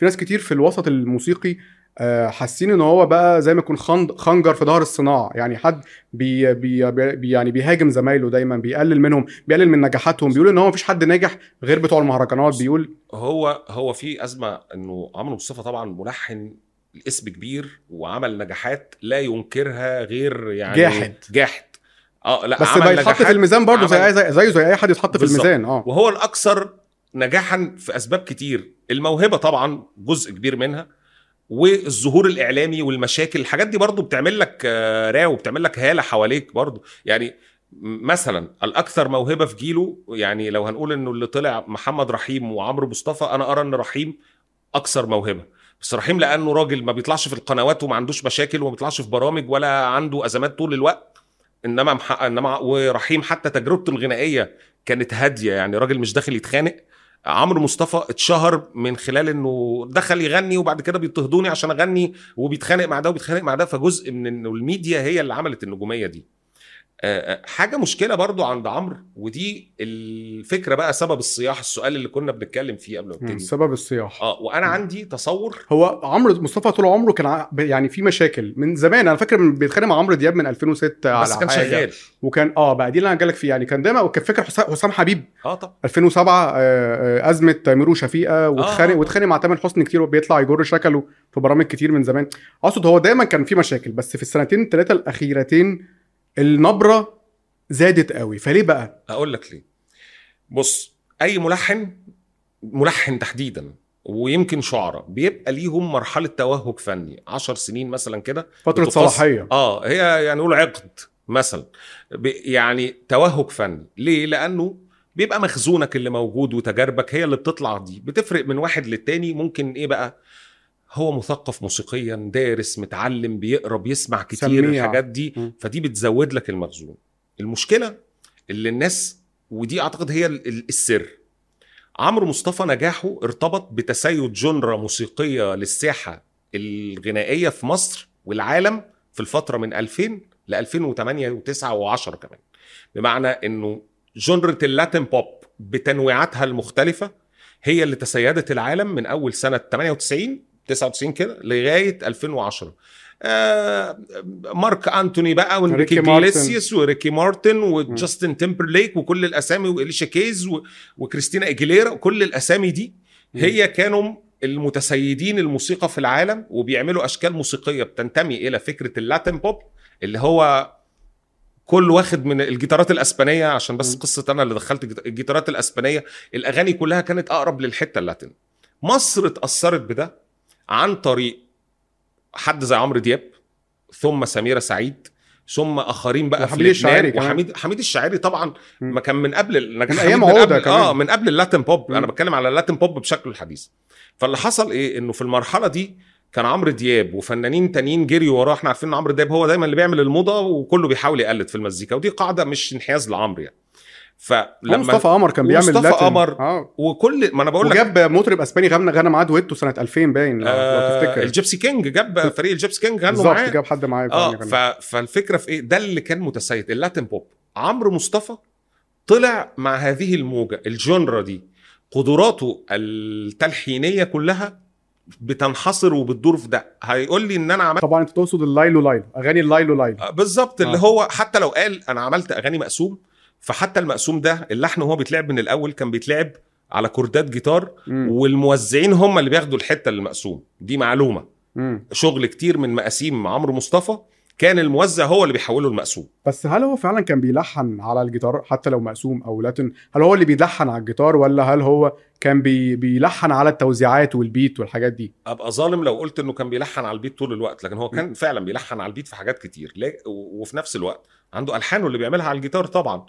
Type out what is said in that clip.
في ناس كتير في الوسط الموسيقي آه، حاسين إن هو بقى زي ما يكون خنجر في ظهر الصناعة. يعني حد بي بي بي يعني بيهاجم زمايله دايما بيقلل منهم بيقلل من نجاحاتهم. بيقول إن هو مفيش حد ناجح غير بتوع المهرجانات. بيقول هو هو في أزمة إنه عمرو مصطفى طبعا ملحن له اسم كبير وعمل نجاحات لا ينكرها غير يعني جاحد. جاحد. آه لا بس عمل يتحط في الميزان برضه زي زي زيه زي أي حد يتحط في. الميزان. آه. وهو الأكثر نجاحا في أسباب كتير. الموهبة طبعا جزء كبير منها والظهور الإعلامي والمشاكل الحاجات دي برضو بتعمل لك آه، راو وبتعمل لك هالة حواليك برضو. يعني مثلا الأكثر موهبة في جيله يعني لو هنقول إنه اللي طلع محمد رحيم وعمرو مصطفى أنا أرى إن رحيم أكثر موهبة. بس رحيم لأنه راجل ما بيطلعش في القنوات وما عندوش مشاكل وما بيطلعش في برامج ولا عنده أزمات طول الوقت. إنما. إنما ورحيم حتى تجربته الغنائية كانت هادية يعني راجل مش داخل يتخانق. عمرو مصطفى اتشهر من خلال إنه دخل يغني وبعد كده بيضطهدوني عشان أغني وبيتخانق مع ده وبيتخانق مع ده فجزء من إنه الميديا هي اللي عملت النجومية دي. حاجة مشكلة برضو عند عمرو ودي الفكرة بقى سبب الصياح السؤال اللي كنا بنتكلم فيه قبل ما نبتدي. سبب الصياح. آه وأنا عندي تصور. هو عمرو مصطفى طول عمره كان يعني في مشاكل من زمان. أنا فاكر بيتخانق مع عمرو دياب من 2006 على بس كان حاجة. شغال. وكان آه بقى دي اللي أنا جالك فيه يعني كان دايما وكان فاكر حسام حبيب. آه طب 2007 آه، آه، أزمة تامر وشفيقة واتخانق آه. واتخانق مع تامر حسني كتير وبيطلع يجر شكله في برامج كتير من زمان. أقصد هو دايما كان في مشاكل بس في السنتين الثلاثه الأخيرتين النبرة زادت قوي. فليه بقى؟ أقول لك ليه. بص أي ملحن ملحن تحديدا ويمكن شعراء بيبقى ليهم مرحلة توهج فني. عشر سنين مثلا كده فترة بتقص- صلاحية. آه هي يعني نقول عقد مثلا. ب- يعني توهج فني. ليه؟ لأنه بيبقى مخزونك اللي موجود وتجاربك هي اللي بتطلع دي. بتفرق من واحد للتاني. ممكن إيه بقى؟ هو مثقف موسيقيا دارس متعلم بيقرا بيسمع كتير سميع. الحاجات دي م. فدي بتزود لك المخزون المشكلة اللي الناس ودي أعتقد هي ال- ال- السر عمرو مصطفى نجاحه ارتبط بتسيد جنرا موسيقية للساحة الغنائية في مصر والعالم في الفترة من 2000 ل 2008 و9 و10 كمان بمعنى إنه genre ال Latin pop بتنويعاتها المختلفة هي اللي تسيدت العالم من أول سنة 98 99 كده لغاية 2010 آه مارك أنتوني بقى وانريكي ريكي مارتن. إجليسيوس وريكي مارتن وجاستن تيمبرليك وكل الأسامي وأليشا كيز وكريستينا إيجيليرا وكل الأسامي دي هي كانوا المتسيدين الموسيقى في العالم وبيعملوا أشكال موسيقية بتنتمي إلى فكرة ال Latin pop اللي هو كل واخد من الجيتارات الأسبانية عشان بس. قصة أنا اللي دخلت الجيت- الجيتارات الأسبانية الأغاني كلها كانت أقرب للحتة ال Latin مصر اتأثرت بده عن طريق حد زي عمرو دياب ثم سميرة سعيد ثم آخرين بقى في لبنان. وحميد حميد الشاعري طبعا. ما كان من قبل النجاح حميد أيام من قبل كمان. آه من قبل ال Latin pop. أنا بتكلم على ال Latin pop بشكله الحديث فاللي حصل إيه إنه في المرحلة دي كان عمرو دياب وفنانين تانيين جريوا وراه إحنا عارفين إن عمرو دياب هو دايما اللي بيعمل الموضة وكله بيحاول يقلد في المزيكا ودي قاعدة مش انحياز لعمرو يعني فلما مصطفى قمر كان بيعمل Latin. قمر آه. وكل ما أنا بقول لك وجاب مطرب أسباني غنى غنى معاه دويتو سنة 2000 باين لو, لو آه تفتكر. ال Gipsy King جاب فريق ال Gipsy King غنوا بالظبط معاه. جاب حد معاه آه. ف... فالفكرة في إيه؟ ده اللي كان متسيد ال Latin pop. عمرو مصطفى طلع مع هذه الموجة ال genre دي قدراته التلحينية كلها بتنحصر وبتدور في ده. هيقول لي إن أنا عملت طبعا أنت تقصد اللايلو لايلو أغاني اللايلو لايلو آه، بالظبط اللي آه. هو حتى لو قال أنا عملت أغاني مقسوم فحتى المقسوم ده اللحن وهو بيتلعب من الأول كان بيتلعب على كوردات جيتار مم. والموزعين هم اللي بياخدوا الحتة اللي مقسوم دي معلومة. مم. شغل كتير من مقاسيم عمرو مصطفى كان الموزع هو اللي بيحوله المقسوم. بس هل هو فعلا كان بيلحن على الجيتار حتى لو مقسوم أو Latin؟ هل هو اللي بيلحن على الجيتار ولا هل هو كان بي بيلحن على التوزيعات وال beat والحاجات دي؟ أبقى ظالم لو قلت إنه كان بيلحن على ال beat طول الوقت لكن هو كان فعلا بيلحن على ال beat في حاجات كتير. وفي نفس الوقت عنده ألحانه اللي بيعملها على الجيتار طبعا.